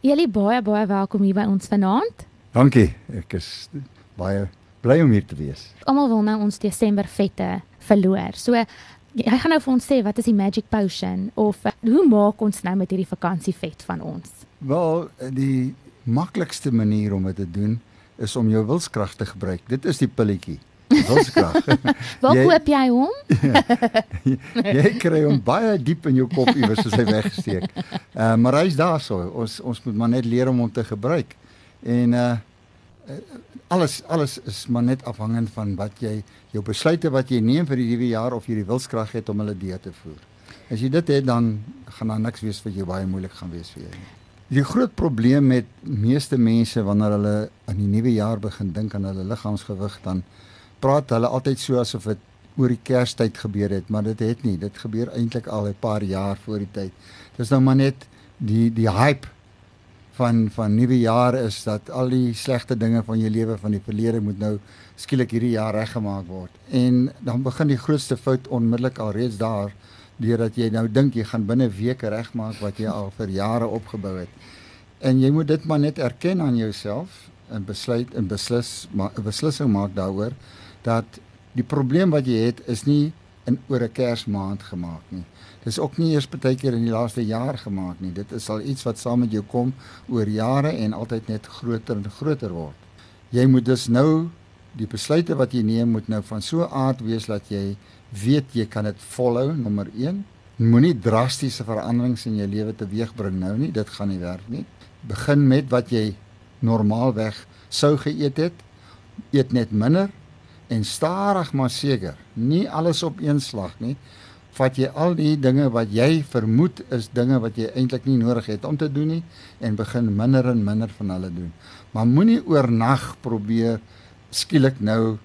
Julle baie baie welkom hier by ons vanaand. Dankie. Ek is baie bly om hier te wees. Almal wil nou ons Desember vette verloor. So jy gaan nou vir ons sê wat is die magic potion of uh, hoe maak ons nou met hierdie vakansievet van ons? Wel, die maklikste manier om dit te doen is om jou wilskrag te gebruik. Dit is die pilletjie. Wilskrag. Waar koop jy hom? jy, jy kry hom baie diep in jou kop iewers as hy weggesteek. Uh, maar hy's daarso. Ons ons moet maar net leer om hom te gebruik. En uh alles alles is maar net afhangend van wat jy jou besluite wat jy neem vir die nuwe jaar of jy die wilskrag het om hulle deur te voer. As jy dit het dan gaan daar niks wees wat jou baie moeilik gaan wees vir jou nie. Die groot probleem met meeste mense wanneer hulle aan die nuwe jaar begin dink aan hulle liggaamsgewig dan praat hulle altyd so asof dit oor die Kerstyd gebeur het, maar dit het nie. Dit gebeur eintlik al 'n paar jaar voor die tyd. Dis nou maar net die die hype van van nuwe jaar is dat al die slegte dinge van jou lewe van die verlede moet nou skielik hierdie jaar reggemaak word. En dan begin die grootste fout onmiddellik alreeds daar deurdat jy nou dink jy gaan binne weke regmaak wat jy al vir jare opgebou het. En jy moet dit maar net erken aan jouself en besluit en beslis maar 'n beslissing maak daaroor dat die probleem wat jy het is nie in oor 'n Kersmaand gemaak nie. Dis ook nie eers baie keer in die laaste jaar gemaak nie. Dit is al iets wat saam met jou kom oor jare en altyd net groter en groter word. Jy moet dus nou die besluite wat jy neem moet nou van so 'n aard wees dat jy weet jy kan dit volhou nommer 1. Moenie drastiese veranderings in jou lewe teweegbring nou nie. Dit gaan nie werk nie. Begin met wat jy normaalweg sou geëet het. Eet net minder en stadig maar seker, nie alles op een slag nie. Vat jy al die dinge wat jy vermoed is dinge wat jy eintlik nie nodig het om te doen nie en begin minder en minder van hulle doen. Maar moenie oornag probeer skielik nou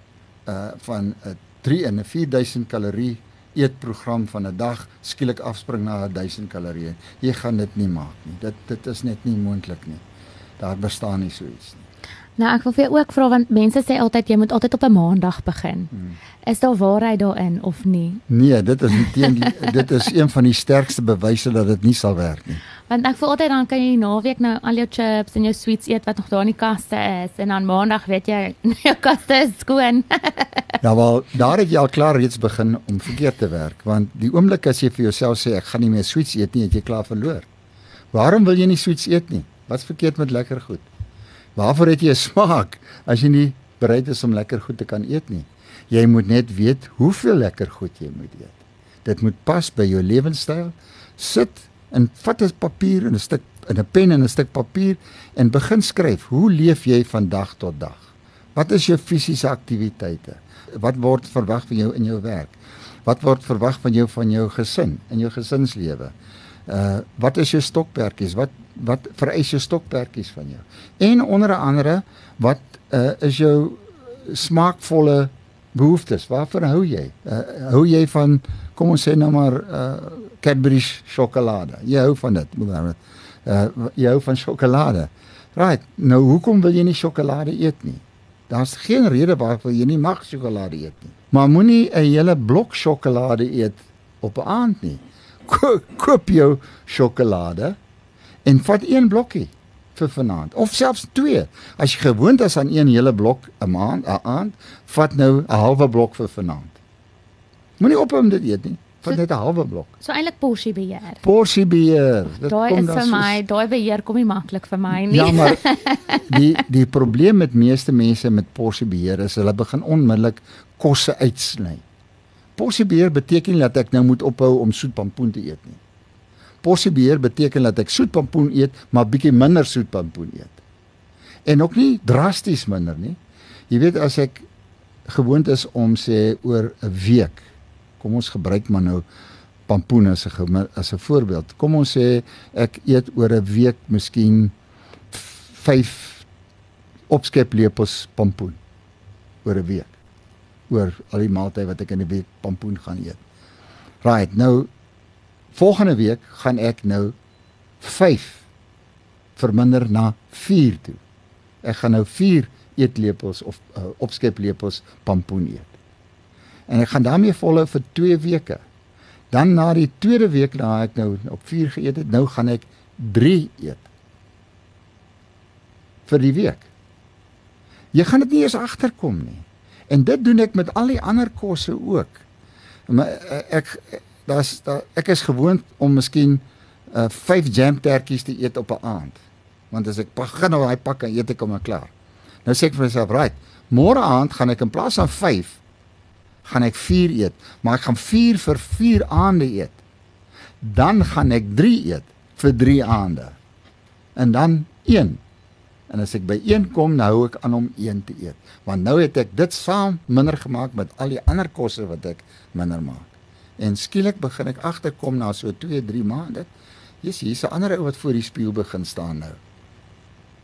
uh van 'n 3 en 'n 4000 kalorie eetprogram van 'n dag skielik afspring na 1000 kalorieë. Jy gaan dit nie maak nie. Dit dit is net nie moontlik nie. Daar bestaan nie so iets nie. Nou ek wil vir jou ook vra want mense sê altyd jy moet altyd op 'n maandag begin. Hmm. Is daar waarheid daarin of nie? Nee, dit is teen dit is een van die sterkste bewyse dat dit nie sal werk nie. Want ek voel altyd dan kan jy naweek nou al jou chips en jou sweets eet wat nog daar in die kaste is en dan maandag weet jy jou kaste is skoon. ja wel, daar het jy al klaar reeds begin om verkeerd te werk want die oomblik as jy vir jouself sê ek gaan nie meer sweets eet nie, het jy klaar verloor. Waarom wil jy nie sweets eet nie? Wat's verkeerd met lekker goed? Waarvoor het jy 'n smaak as jy nie bereid is om lekker goed te kan eet nie? Jy moet net weet hoeveel lekker goed jy moet eet. Dit moet pas by jou lewenstyl. Sit en vat 'n papier en 'n stuk en 'n pen en 'n stuk papier en begin skryf. Hoe leef jy van dag tot dag? Wat is jou fisiese aktiwiteite? Wat word verwag van jou in jou werk? Wat word verwag van jou van jou gesin in jou gesinslewe? Uh wat is jou stokperdjies? Wat wat vereis jou stokperdjies van jou? En onder andere, wat uh is jou smaakvolle behoeftes? Waarvoor hou jy? Uh hou jy van kom ons sê nou maar uh Cadbury sjokolade. Jy hou van dit, byvoorbeeld. Uh jy hou van sjokolade. Right. Nou hoekom wil jy nie sjokolade eet nie? Daar's geen rede waarvoor jy nie mag sjokolade eet nie. Maar moenie 'n hele blok sjokolade eet op 'n aand nie ko koop jou sjokolade en vat een blokkie vir vanaand of selfs twee. As jy gewoond is aan een hele blok 'n maand, 'n aand, vat nou 'n halwe blok vir vanaand. Moenie ophou om dit eet nie. Vat net 'n halwe blok. So eintlik porsie beheer. Porsie beheer. Daai is vir my, daai beheer kom nie maklik vir my nie. Ja, maar die die probleem met meeste mense met porsie beheer is hulle begin onmiddellik kosse uitsny. Porsiebeheer beteken nie dat ek nou moet ophou om soet pampoen te eet nie. Porsiebeheer beteken dat ek soet pampoen eet, maar bietjie minder soet pampoen eet. En ook nie drasties minder nie. Jy weet as ek gewoond is om sê oor 'n week, kom ons gebruik maar nou pampoen as 'n as 'n voorbeeld. Kom ons sê ek eet oor 'n week miskien 5 opskeplepels pampoen oor 'n week oor al die maaltye wat ek in 'n week pampoen gaan eet. Right, nou volgende week gaan ek nou 5 verminder na 4 toe. Ek gaan nou 4 eetlepels of uh, opskeplepels pampoen eet. En ek gaan daarmee volhou vir 2 weke. Dan na die tweede week na ek nou op 4 geëet het, nou gaan ek 3 eet. vir die week. Jy gaan dit nie eens agterkom nie. En dit doen ek met al die ander kosse ook. Maar eh, ek daar's daar ek is gewoond om miskien uh 5 jam tertjies te eet op 'n aand. Want as ek begin nou daai pak en eet ek hom maar klaar. Nou sê ek vir myself, "Right, môre aand gaan ek in plaas van 5 gaan ek 4 eet, maar ek gaan 4 vir 4 aande eet. Dan gaan ek 3 eet vir 3 aande. En dan 1 En as ek by een kom, nou hou ek aan om een te eet. Want nou het ek dit saam minder gemaak met al die ander kosse wat ek minder maak. En skielik begin ek agterkom na so 2, 3 maande. Jy's hier's 'n ander ou wat voor die spieël begin staan nou.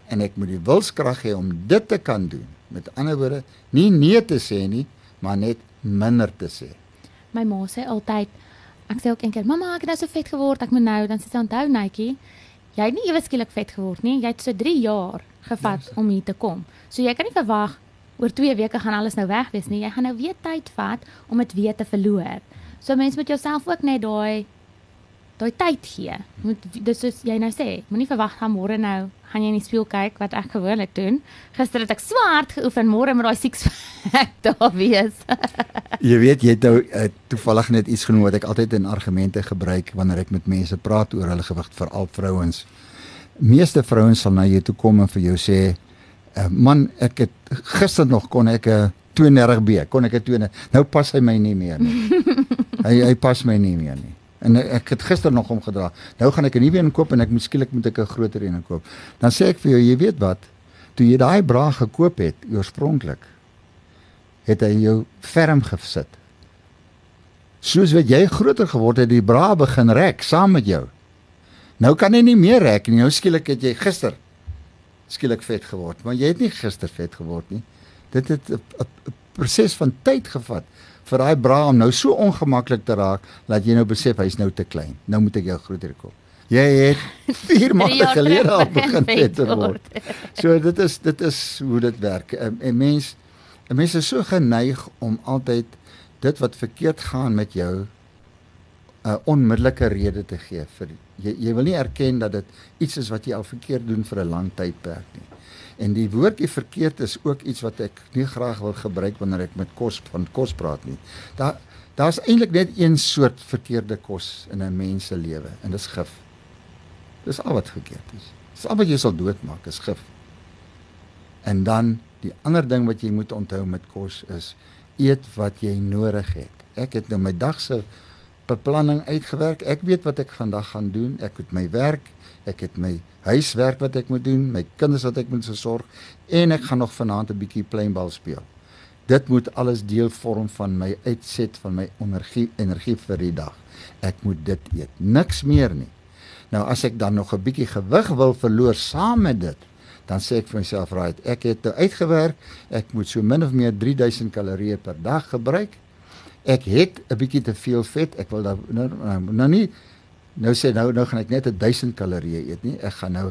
En ek moet die wilskrag hê om dit te kan doen. Met ander woorde, nie nee te sê nie, maar net minder te sê. My ma sê altyd ek sê ook eendag, "Mamma, ek het nou so vet geword, ek moet nou." Dan sê sy, "Onthou, Netjie, jy het nie ewe skielik vet geword nie. Jy het so 3 jaar gevat yes. om hier te kom. So jy kan nie verwag oor 2 weke gaan alles nou weg wees nie. Jy gaan nou weer tyd vat om dit weer te verloor. So mense moet jouself ook net daai daai tyd gee. Moet dis soos jy nou sê, moenie verwag gaan môre nou gaan jy in die spieël kyk wat ek gewoonlik doen. Gister het ek swart geoefen, môre moet daai six pack daar wees. jy weet jy het nou uh, toevallig net iets genoem wat ek altyd in argumente gebruik wanneer ek met mense praat oor hulle gewig veral vrouens. Meeste vrouens sal na jou toe kom en vir jou sê, uh, "Man, ek het gister nog kon ek 'n uh, 32B, kon ek 'n 32. Nou pas hy my nie meer nie." hy hy pas my nie meer nie. En ek het gister nog hom gedra. Nou gaan ek 'n nuwe een koop en ek moet skielik moet ek 'n groter een koop. Dan sê ek vir jou, jy weet wat? Toe jy daai bra gekoop het oorspronklik, het hy jou ferm gesit. Soos wat jy groter geword het, die bra begin rek saam met jou. Nou kan hy nie meer rek nie. Nou skielik het jy gister skielik vet geword, maar jy het nie gister vet geword nie. Dit het 'n proses van tyd gevat vir daai bra om nou so ongemaklik te raak dat jy nou besef hy's nou te klein. Nou moet ek jou groter koop. Jy het 4 maande gelede al begin beter word. So dit is dit is hoe dit werk. 'n Mens 'n mens is so geneig om altyd dit wat verkeerd gaan met jou 'n onmiddellike rede te gee vir jy jy wil nie erken dat dit iets is wat jy al verkeerd doen vir 'n lang tydperk nie. En die woordjie verkeerd is ook iets wat ek nie graag wil gebruik wanneer ek met kos van kos praat nie. Daar daar's eintlik net een soort verkeerde kos in 'n mens se lewe en dis gif. Dis al wat verkeerd is. Dis al wat jy sal doodmaak is gif. En dan die ander ding wat jy moet onthou met kos is eet wat jy nodig het. Ek het nou my dag se beplanning uitgewerk. Ek weet wat ek vandag gaan doen. Ek moet my werk, ek het my huiswerk wat ek moet doen, my kinders wat ek moet versorg en ek gaan nog vanaand 'n bietjie pleinbal speel. Dit moet alles deel vorm van my uitset van my energie energie vir die dag. Ek moet dit eet, niks meer nie. Nou as ek dan nog 'n bietjie gewig wil verloor saam met dit, dan sê ek vir myself, right, ek het nou uitgewerk, ek moet so min of meer 3000 kalorieë per dag gebruik. Ek het 'n bietjie te veel vet, ek wil nou nou, nou nie Nou sê nou nou gaan ek net 1000 kalorieë eet nie. Ek gaan nou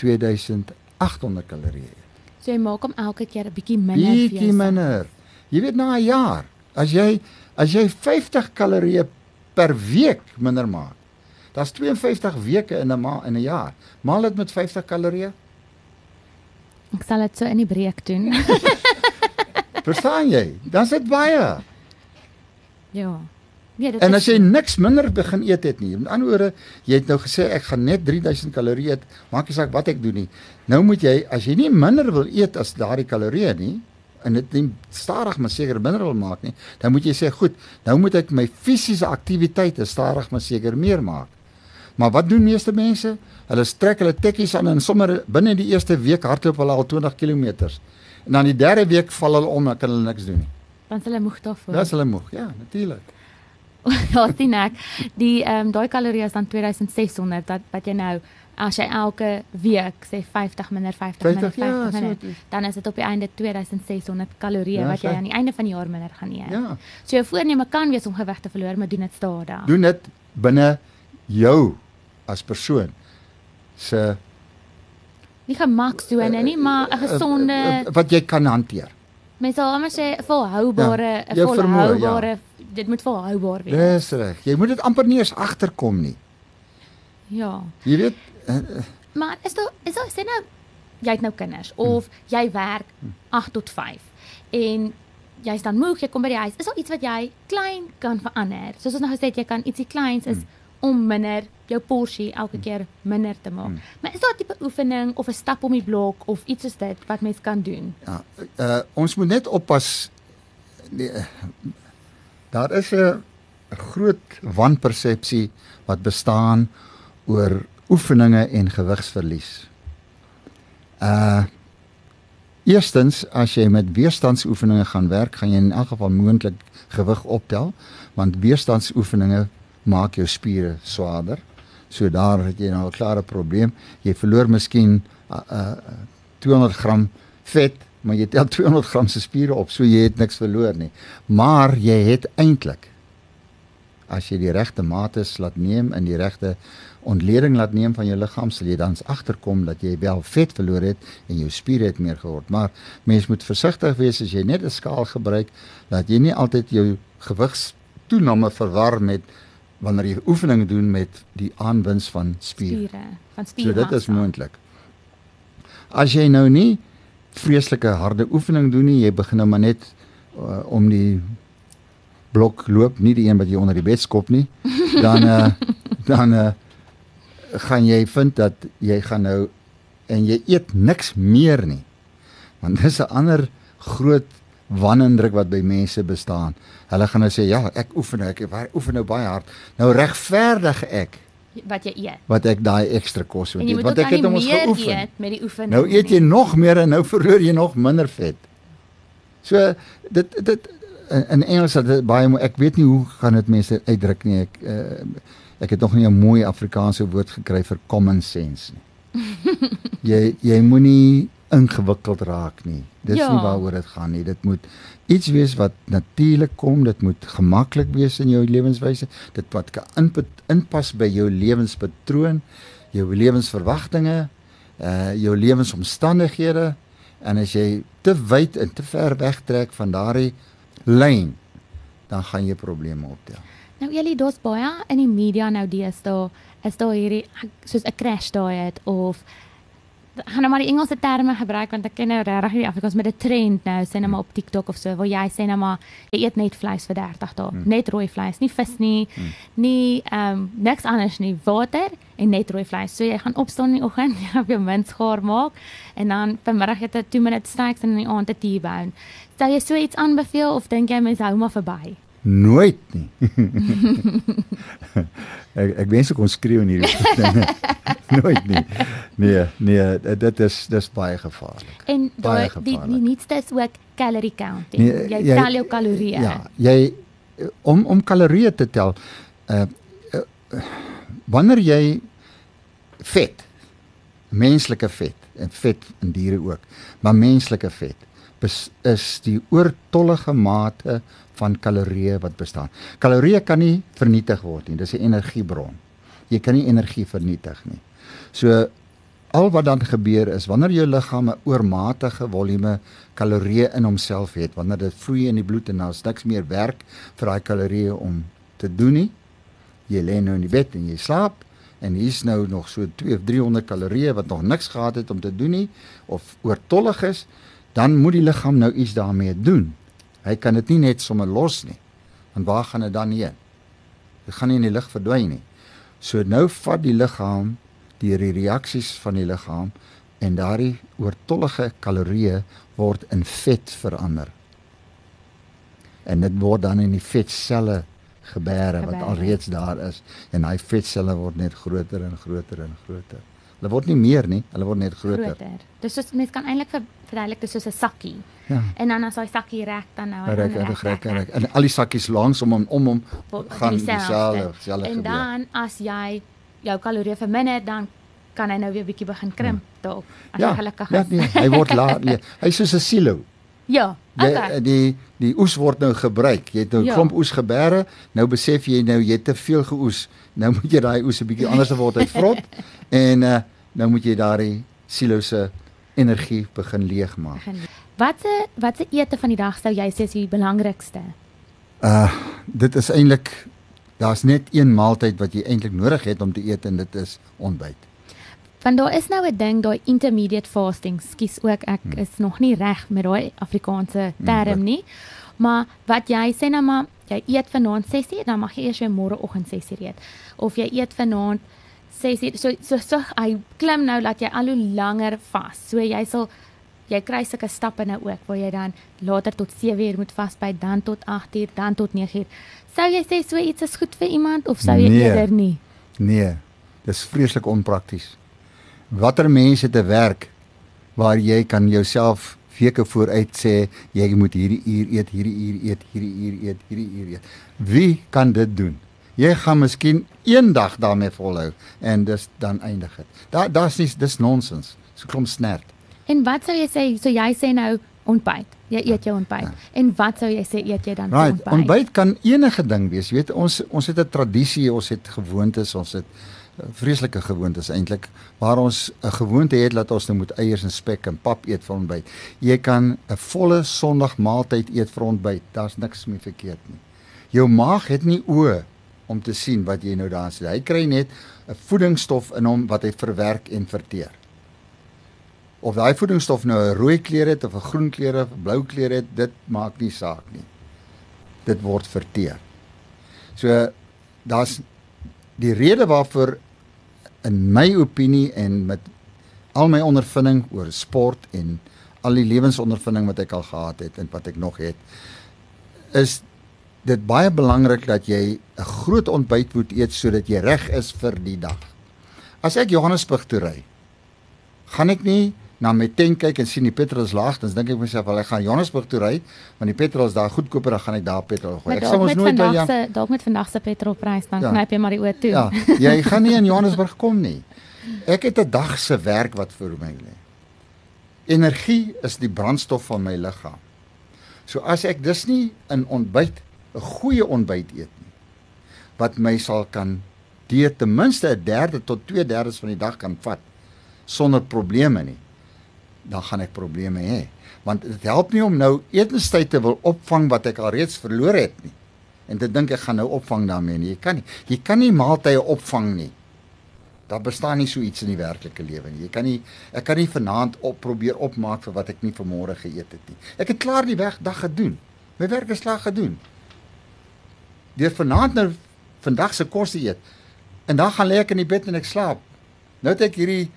2800 kalorieë eet. So jy maak hom elke keer 'n bietjie minder. Bietjie minder. Jy weet na 'n jaar, as jy as jy 50 kalorieë per week minder maak. Daar's 52 weke in 'n maand in 'n jaar. Maal dit met 50 kalorieë. Ek sal dit so in die breek doen. Verstaan jy? Dan sit baie. Ja. Nee, dit en as jy niks minder begin eet het nie. Met ander woorde, jy het nou gesê ek gaan net 3000 kalorieë eet, maak nie saak wat ek doen nie. Nou moet jy as jy nie minder wil eet as daardie kalorieë nie en dit nie stadig maar seker minder wil maak nie, dan moet jy sê goed, nou moet ek my fisiese aktiwiteite stadig maar seker meer maak. Maar wat doen meeste mense? Hulle trek hulle tekkies aan en sommer binne die eerste week hardloop hulle al 20 km. En dan die derde week val hulle om en kan hulle niks doen nie. Dan is hulle moeg daarvoor. Dis hulle moeg, ja, natuurlik. ja, sien ek. Die ehm um, daai kalorieë is dan 2600 dat wat jy nou as jy elke week sê 50 minder 50, 50 minder 50 ja, minder, so dan is dit op die einde 2600 kalorieë ja, wat jy aan die einde van die jaar minder gaan eet. Ja. So jou voorneme kan wees om gewig te verloor, maar doen dit stadig. Doen dit binne jou as persoon se nie gemak so en nie, maar 'n gesonde uh, uh, wat jy kan hanteer. Mens sal almal sê volhoubare, 'n ja, volhoubare ja dit moet volhoubaar wees. Dis reg. Jy moet dit amper nie eens agterkom nie. Ja. Jy weet uh, Maar is dit is dit sê nou jy het nou kinders of jy werk 8 tot 5 en jy's dan moeg, jy kom by die huis. Is daar iets wat jy klein kan verander? Soos ons nou gesê het, jy kan ietsie kleins is om minder jou porsie elke keer minder te maak. Maar is daar 'n tipe oefening of 'n stap om die blok of iets soos dit wat mens kan doen? Ja, uh, ons moet net oppas. Die, uh, daar is 'n groot wanpersepsie wat bestaan oor oefeninge en gewigsverlies. Uh Eerstens, as jy met weerstandsoefeninge gaan werk, gaan jy in elk geval moontlik gewig optel, want weerstandsoefeninge maak jou spiere swaarder. So daar het jy nou 'n klare probleem. Jy verloor miskien uh, uh 200 gram vet, maar jy tel 200 gram se spiere op, so jy het niks verloor nie. Maar jy het eintlik as jy die regte mate laat neem en die regte ontleding laat neem van jou liggaam, sal jy dan agterkom dat jy wel vet verloor het en jou spiere het meer geword. Maar mens moet versigtig wees as jy net 'n skaal gebruik dat jy nie altyd jou gewigstoename verwar met wanneer jy oefeninge doen met die aanwins van spier. Spiere, van spiere. So dit is moontlik. As jy nou nie vreeslike harde oefening doen nie, jy begin nou maar net uh, om die blok loop, nie die een wat jy onder die bed skop nie, dan uh, dan uh, gaan jy vind dat jy gaan nou en jy eet niks meer nie. Want dis 'n ander groot wanindruk wat by mense bestaan. Hulle gaan nou sê ja, ek oefen nou, ek oefen nou baie hard. Nou regverdig ek wat jy eet. Wat ek daai ekstra kos moet eet, want ek het hom ons geoefen. Met die oefening. Nou eet jy nie. nog meer en nou verloor jy nog minder vet. So dit dit in Engels dat baie ek weet nie hoe gaan dit mense uitdruk nie. Ek uh, ek het nog nie 'n mooi Afrikaanse woord gekry vir common sense nie. jy jy moenie ingewikkeld raak nie. Dis ja. nie waaroor dit gaan nie. Dit moet iets wees wat natuurlik kom, dit moet gemaklik wees in jou lewenswyse, dit wat kan input inpas by jou lewenspatroon, jou lewensverwagtinge, uh jou lewensomstandighede en as jy te wyd en te ver wegtrek van daardie lyn, dan gaan jy probleme optel. Nou Elie, daar's baie in die media nou deesdae is daar hierdie soos 'n crash diet of gaan nou maar die Engelse terme gebruik want ek ken nou regtig die Afrikaans met 'n trend nou sê nou maar op TikTok of so waar jy sê nou maar jy eet net vleis vir 30 dae, hmm. net rooi vleis, nie vis nie, hmm. nie ehm um, niks anders nie, water en net rooi vleis. So jy gaan opstaan in die oggend, jy gaan jou mens gaar maak en dan vanmiddag het jy 2 minute steaks en in die aand 'n T-bone. Stel jy so iets aanbeveel of dink jy mens hou maar verby? Nooit nie. ek ek wens ek kon skreeu in hierdie dinge. Nooit nie. Nee, nee, dit is dis baie gevaarlik. En daai die die nuutste is ook calorie counting. Nee, jy, jy tel jou kalorieë. Ja, jy om om kalorieë te tel. Uh, uh wanneer jy vet menslike vet en vet in diere ook, maar menslike vet is die oortollige mate van kalorieë wat bestaan. Kalorieë kan nie vernietig word nie. Dis 'n energiebron. Jy kan nie energie vernietig nie. So al wat dan gebeur is wanneer jou liggaam 'n oormatige volume kalorieë in homself het, wanneer dit vloei in die bloed en daar's niks meer werk vir daai kalorieë om te doen nie. Jy lê nou in die bed en jy slaap en hier's nou nog so 2 of 300 kalorieë wat nog niks gehad het om te doen nie of oortollig is, dan moet die liggaam nou iets daarmee doen. Hy kan dit nie net sommer los nie. Want waar gaan dit dan heen? Dit gaan nie in die lug verdwyn nie. So nou vat die liggaam die reaksies van die liggaam en daardie oortollige kalorieë word in vet verander. En dit word dan in die vetselle gebeere wat alreeds daar is en daai vetselle word net groter en groter en groter. Hulle word nie meer nie, hulle word net groter. groter. Dis soos mens kan eintlik verduidelik dis soos 'n sakkie. Ja. En dan as hy sakkie rek dan nou rek rek rek rek en al die sakkies langs om hom om hom gaan dieselfde dieselfde En dan as jy jou kalorieë verminder dan kan hy nou weer bietjie begin krimp ja. dalk as ja, hy gelukkig ja, is. Ja, nee, hy word laat. Nee, hy's soos 'n silo. Ja, okay. Jy, die die oes word nou gebruik. Jy het nou 'n ja. klomp oes gebeere. Nou besef jy nou jy het te veel geoes. Nou moet jy daai oes 'n bietjie anders word uit vrot en uh, nou moet jy daai silo se energie begin leegmaak. Watse watse ete van die dag sou jy sê is die belangrikste? Uh dit is eintlik daar's net een maaltyd wat jy eintlik nodig het om te eet en dit is ontbyt. Want daar is nou 'n ding, daai intermediate fasting. Skus ook, ek Hmm. is nog nie reg met daai Afrikaanse Hmm, term wat- nie. Maar wat jy sê nou maar, jy eet vanaand 6uur, dan mag jy eers jou môreoggend 6uur eet. Of jy eet vanaand 6uur. So so so hy klim nou dat jy al hoe langer vas. So jy sal jy kry sulke stappe nou ook waar jy dan later tot 7uur moet vasbyt, dan tot 8uur, dan tot 9uur. Sou jy sê so iets is goed vir iemand of sou jy Nee. eerder nie? Nee, dis vreeslik onprakties. Watter mense te werk waar jy kan jouself weke vooruit sê jy moet hierdie uur eet, hierdie uur eet, hierdie uur eet, hierdie uur eet. Wie kan dit doen? Jy gaan miskien eendag daarmee volhou en dis dan eindig dit. Daar daar's nie dis nonsens. So klomp snert. En wat sou jy sê? So jy sê nou ontbyt. Jy eet jou ontbyt. En wat sou jy sê eet jy dan Right, ontbyt? ontbyt kan enige ding wees. Jy weet ons ons het 'n tradisie, ons het gewoontes, ons het uh, vreeslike gewoontes eintlik waar ons 'n gewoonte het dat ons nou moet eiers en spek en pap eet vir ontbyt. Jy kan 'n volle Sondagmaaltyd eet vir ontbyt. Daar's niks mee verkeerd nie. Jou maag het nie oë om te sien wat jy nou daar sit. Hy kry net 'n voedingsstof in hom wat hy verwerk en verteer. Of daai voedingsstof nou 'n rooi kleur het of 'n groen kleur of 'n blou kleur het, dit maak nie saak nie. Dit word verteer. So daar's die rede waarvoor in my opinie en met al my ondervinding oor sport en al die lewensondervinding wat ek al gehad het en wat ek nog het is dit baie belangrik dat jy 'n groot ontbyt moet eet sodat jy reg is vir die dag. As ek Johannesburg toe ry, gaan ek nie na my tank kyk en sien die petrol is laag, dan dink ek myself, "Wel ek gaan Johannesburg toe ry, want die petrol is daar goedkoper, dan gaan ek daar petrol gooi." Ek sal ons met nooit by se dalk met vandag se petrolprys dan Ja. knyp jy maar die oë toe. Ja, jy gaan nie in Johannesburg kom nie. Ek het 'n dag se werk wat vir my lê. Energie is die brandstof van my liggaam. So as ek dus nie in ontbyt 'n goeie ontbyt eet nie wat my sal kan deur ten minste 'n derde tot 2/3 van die dag kan vat sonder probleme nie, dan gaan ek probleme hê. Want dit help nie om nou etenstyd te wil opvang wat ek alreeds verloor het nie. En te dink ek gaan nou opvang daarmee nie. Jy kan nie. Jy kan nie maaltye opvang nie. Daar bestaan nie so iets in die werklike lewe nie. Jy kan nie ek kan nie vanaand op probeer opmaak vir wat ek nie vanmôre geëet het nie. Ek het klaar die weg dag gedoen. My werk is klaar gedoen. Deur vanaand nou vandag se kos te eet en dan gaan lê ek in die bed en ek slaap. Nou het ek hierdie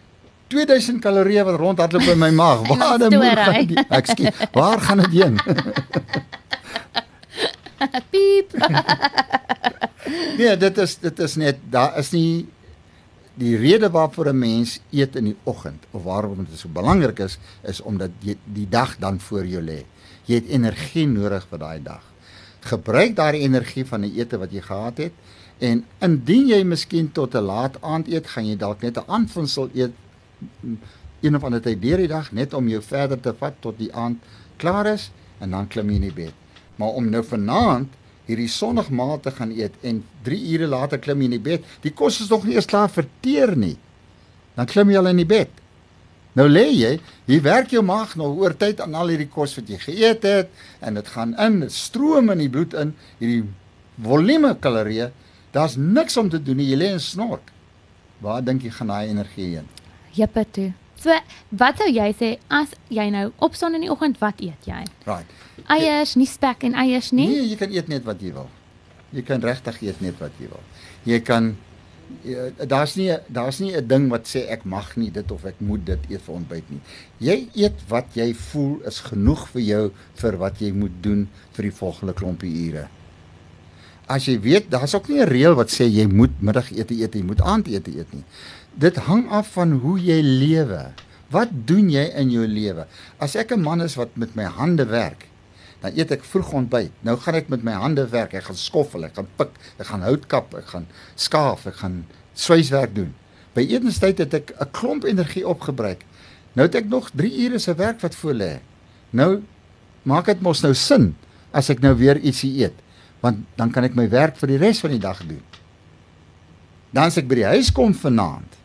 2000 kalorieë wat rondhardloop in my maag. Waar dan moet gaan die, ekskuus, waar gaan dit heen? Piep. Nee, dit is dit is net daar is nie die rede waarvoor 'n mens eet in die oggend of waarom dit so belangrik is is omdat jy die dag dan voor jou lê. Jy het energie nodig vir daai dag. Gebruik daardie energie van die ete wat jy gehad het en indien jy miskien tot 'n laat aand eet, gaan jy dalk net 'n aanvunsel eet mm, een of ander tyd deur die dag net om jou verder te vat tot die aand klaar is en dan klim jy in die bed. Maar om nou vanaand hierdie sonnigmaal te gaan eet en 3 ure later klim jy in die bed. Die kos is nog nie eens klaar verteer nie. Dan klim jy al in die bed. Nou lê jy, hier werk jou maag nog oor tyd aan al hierdie kos wat jy geëet het en dit gaan in, dit stroom in die bloed in, hierdie volume kalorieë. Daar's niks om te doen nie. Jy lê en snork. Waar dink jy gaan daai energie heen? Jippe toe. So, wat sou jy sê as jy nou opstaan in die oggend, wat eet jy? Right. Eiers, nie spek en eiers nie. Nee, jy kan eet net wat jy wil. Jy kan regtig eet net wat jy wil. Jy kan daar's nie daar's nie 'n ding wat sê ek mag nie dit of ek moet dit eet vir ontbyt nie. Jy eet wat jy voel is genoeg vir jou vir wat jy moet doen vir die volgende klompie ure. As jy weet, daar's ook nie 'n reël wat sê jy moet middagete eet, jy moet aandete eet nie. Dit hang af van hoe jy lewe. Wat doen jy in jou lewe? As ek 'n man is wat met my hande werk, dan eet ek vroeg ontbyt. Nou gaan ek met my hande werk. Ek gaan skoffel, ek gaan pik, ek gaan hout kap, ek gaan skaaf, ek gaan swyswerk doen. By etenstyd het ek 'n klomp energie opgebruik. Nou het ek nog 3 ure se werk wat voor lê. Nou maak dit mos nou sin as ek nou weer ietsie eet, want dan kan ek my werk vir die res van die dag doen. Dan as ek by die huis kom vanaand,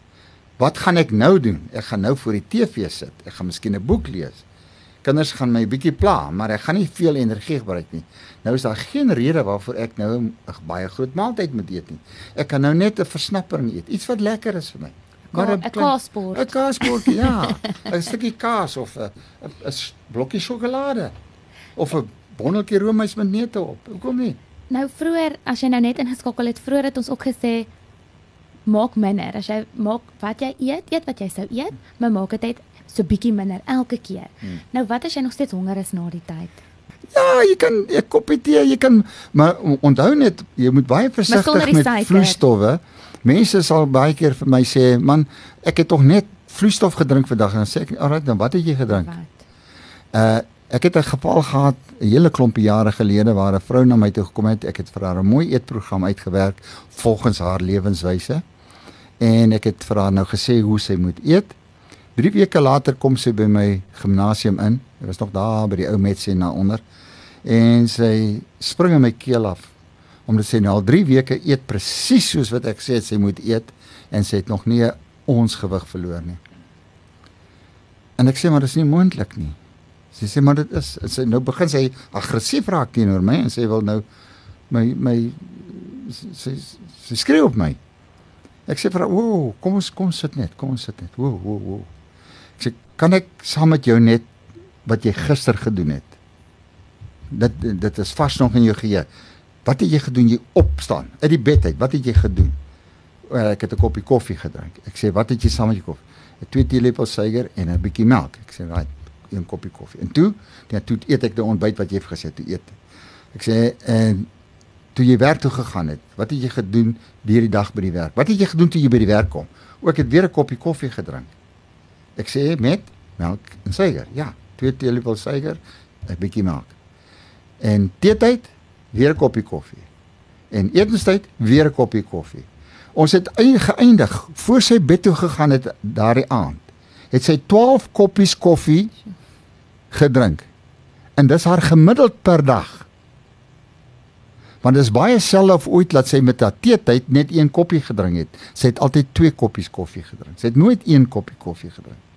wat gaan ek nou doen? Ek gaan nou voor die TV sit. Ek gaan miskien 'n boek lees. Kinders gaan my bietjie pla, maar ek gaan nie veel energie gebruik nie. Nou is daar geen rede waarvoor ek nou 'n baie groot maaltyd moet eet nie. Ek kan nou net 'n versnappering eet, iets wat lekker is vir my. Maar 'n kaasbord. 'n kaasbordjie, ja. 'n stukkie kaas of 'n 'n blokkie sjokolade of 'n bonneltjie roomys met neute op. Hoekom nie? Nou vroeër as jy nou net ingeskakel het, vroeër het ons ook gesê maak minder. As jy maak wat jy eet, eet wat jy sou eet, maar maak dit net so bietjie minder elke keer. Hmm. Nou wat as jy nog steeds honger is na die tyd? Ja, jy kan 'n koppie tee, jy kan maar onthou net jy moet baie versigtig met vloeistowwe. Mense sal baie keer vir my sê, "Man, ek het tog net vloeistof gedrink vandag." En dan sê ek, "Alright, dan wat het jy gedrink?" Wat? Uh ek het 'n geval gehad 'n hele klompie jare gelede waar 'n vrou na my toe gekom het. Ek het vir haar 'n mooi eetprogram uitgewerk volgens haar lewenswyse. En ek het vir haar nou gesê hoe sy moet eet. 3 weke later kom sy by my gimnasium in. Dit was nog daar by die ou Metsie na onder. En sy spring in my keel af omdat sy nou al 3 weke eet presies soos wat ek sê sy moet eet en sy het nog nie ons gewig verloor nie. En ek sê maar dis nie moontlik nie. Sy sê maar dit is sy nou begin sy aggressief raak teenoor my en sy wil nou my my sy sy skree op my. Ek sê vir haar, "O, kom ons kom sit net. Kom ons sit net. O, o, o." "Kan ek saam met jou net wat jy gister gedoen het?" Dit dit is vas nog in jou geheue. Wat het jy gedoen? Jy opstaan uit die bed uit. Wat het jy gedoen? Ek het 'n koppie koffie gedrink. Ek sê, "Wat het jy saam met jou koffie?" 'n Twee teelepels suiker en 'n bietjie melk. Ek sê, "Right, een koppie koffie." En toe, ja, toe eet ek die ontbyt wat jy het gesê toe eet. Ek sê, "En toe jy werk toe gegaan het, wat het jy gedoen deur die dag by die werk? Wat het jy gedoen toe jy by die werk kom?" O, ek het weer 'n koppie koffie gedrink. Ek sê, "Met melk en suiker." Ja, twee teelepels suiker, 'n bietjie melk. En teetyd weer 'n koppie koffie. En etenstyd weer 'n koppie koffie. Ons het geëindig voor sy bed toe gegaan het daardie aand. Het sy 12 koppies koffie gedrink. En dis haar gemiddeld per dag. Want dit is baie selde of ooit dat sy met haar teetyd net een koppie gedrink het. Sy het altyd twee koppies koffie gedrink. Sy het nooit een koppie koffie gedrink.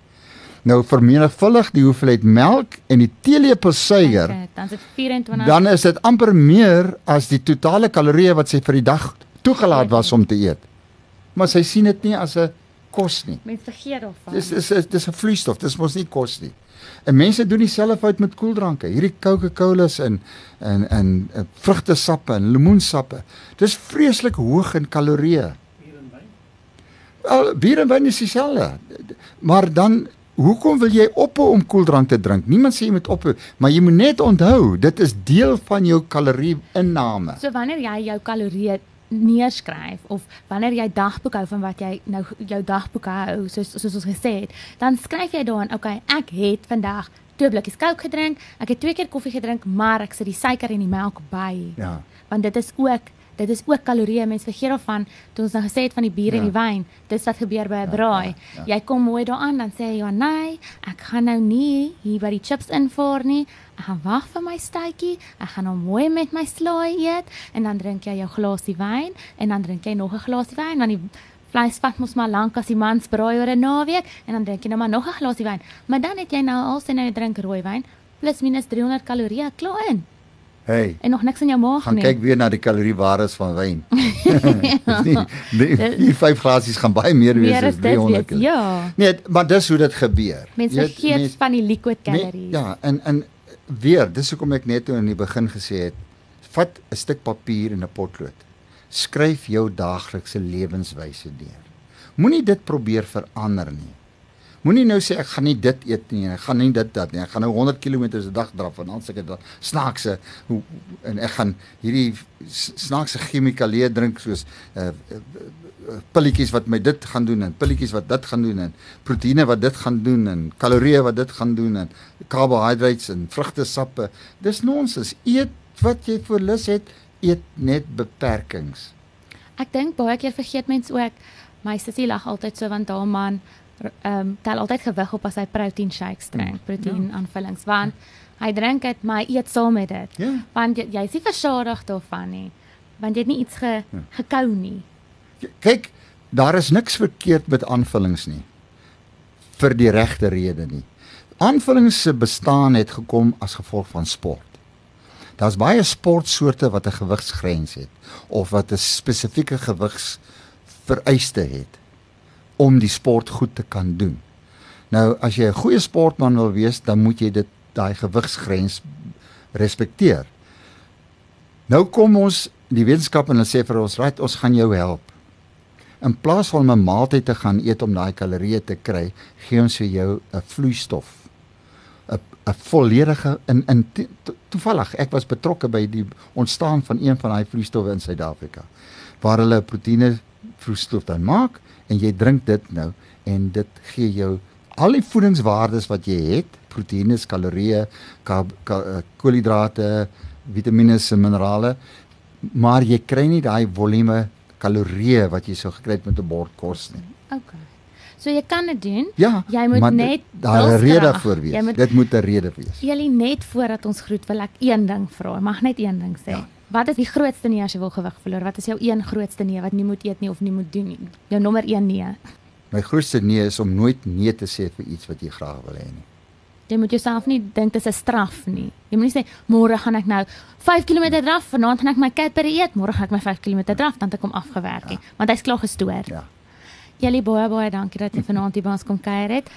Nou vermenigvuldig die hoeveelheid melk en die teelepel suiker Okay, dan is dit 24. dan is dit amper meer as die totale kalorieë wat sy vir die dag toegelaat was om te eet. Maar sy sien dit nie as 'n kos nie. Mense vergeet daarvan. Dis dis is dis 'n vloeistof, dis mos nie kos nie. En mense doen dieselfde fout met koeldranke. Hierdie Coca-Colas en en en uh, vrugtesappe en lemoensappe. Dis vreeslik hoog in kalorieë. Al bier en wyn is dieselfde. Maar dan hoekom wil jy ophou om koeldrank te drink? Niemand sê jy moet ophou, maar jy moet net onthou, dit is deel van jou kalorie-inname. So wanneer jy jou kalorieë neerskryf of wanneer jy dagboek hou van wat jy nou jou dagboek hou soos soos ons gesê het, dan skryf jy daarin, okay, ek het vandag twee blikkies Coke gedrink, ek het twee keer koffie gedrink, maar ek sit die suiker en die melk by. Ja. Want dit is ook dit is ook kalorieë. Mense vergeet daarvan toe ons nou gesê het van die bier Ja. en die wyn. Dis wat gebeur by 'n braai. ja, Jy kom mooi daaraan dan sê jy, "Ja, nee, ek gaan nou nie hier by die chips invaar nie. Ek gaan wag vir my stytjie. Ek gaan nou mooi met my slaai eet en dan drink jy jou glasie wyn en dan drink jy nog 'n glasie wyn want die vleis vat mos maar lank as die mans braai oor 'n naweek en dan drink jy nou maar nog 'n glasie wyn. Maar dan het jy nou al sien jy drink rooiwyn plus minus 300 kalorieë klaar in Hey, en nog niks in jou maag gaan nie. kyk weer na die kaloriewaardes van wyn. Dis nee, hier vyf glasies gaan baie meer wees Meer as as dit 300. weet. Ja. Nee, maar dis hoe dit gebeur. Mense vergeet mens- van die liquid Nee, calories. ja, en en weer, dis hoekom ek net toe in die begin gesê het, vat 'n stuk papier en 'n potlood. Skryf jou daaglikse lewenswyse neer. Moenie dit probeer verander nie. Moenie nou sê ek gaan nie dit eet nie en ek gaan nie dit dat nie. Ek gaan nou 100 km 'n dag draf en dan seker dat snaakse hoe en ek gaan hierdie snaakse chemikalieë drink soos uh, uh, uh, pilletjies wat my dit gaan doen en pilletjies wat dit gaan doen en proteïene wat dit gaan doen en kalorieë wat dit gaan doen en carbohydrates en vrugtesappe. Dis nonsens. Eet wat jy vir lus het, eet net beperkings. Ek dink baie keer vergeet mense ook my sussie lag altyd so want haar man ehm um, tel altyd gewig op as hy protein shakes drink, Mm, proteïen aanvullings want hy drink dit maar eet saam met dit. Ja. Want jy, jy is nie versadig daarvan nie. Want jy het nie iets ge, Ja. gekou nie. Kyk, daar is niks verkeerd met aanvullings nie. Vir die regte rede nie. Aanvullings se bestaan het gekom as gevolg van sport. Daar's baie sportsoorte wat 'n gewigsgrens het of wat 'n spesifieke gewigsvereiste het. Om die sport goed te kan doen. Nou as jy 'n goeie sportman wil wees, dan moet jy dit daai gewigsgrens respekteer. Nou kom ons die wetenskap en hulle sê vir ons, "Right, ons gaan jou help." In plaas van 'n maaltyd te gaan eet om daai kalorieë te kry, gee ons vir jou 'n vloeistof. 'n 'n volledige in in to, to, toevallig ek was betrokke by die ontstaan van een van daai vloeistowwe in Suid-Afrika waar hulle proteïene vloeistof dan maak en jy drink dit nou en dit gee jou al die voedingswaardes wat jy het, proteïene, kalorieë, eh, koolhidrate, vitamiene en minerale, maar jy kry nie daai volume kalorieë wat jy sou gekry het met 'n bord kos nie. OK. So jy kan dit doen. Ja, jy moet net daar 'n rede vir wees. Moet, dit moet 'n rede wees. Jy net voordat ons groet wil ek een ding vra. Mag net een ding sê. Ja. Wat is die grootste nee as jy wil gewig verloor? Wat is jou een grootste nee wat nie moet eet nie of nie moet doen nie? Jou nommer 1 nee. My grootste nee is om nooit nee te sê vir iets wat jy graag wil hê nie. Jy moet jouself nie dink dit is 'n straf nie. Jy moet nie sê môre gaan ek nou 5 km draf, vanaand gaan ek my Cadbury eet, môre gaan ek my 5 km draf, dan het ek hom afgewerk, ja. want hy's klaar gestoor. Ja. Julle baie baie dankie dat jy vanaand hier by ons kom kuier het.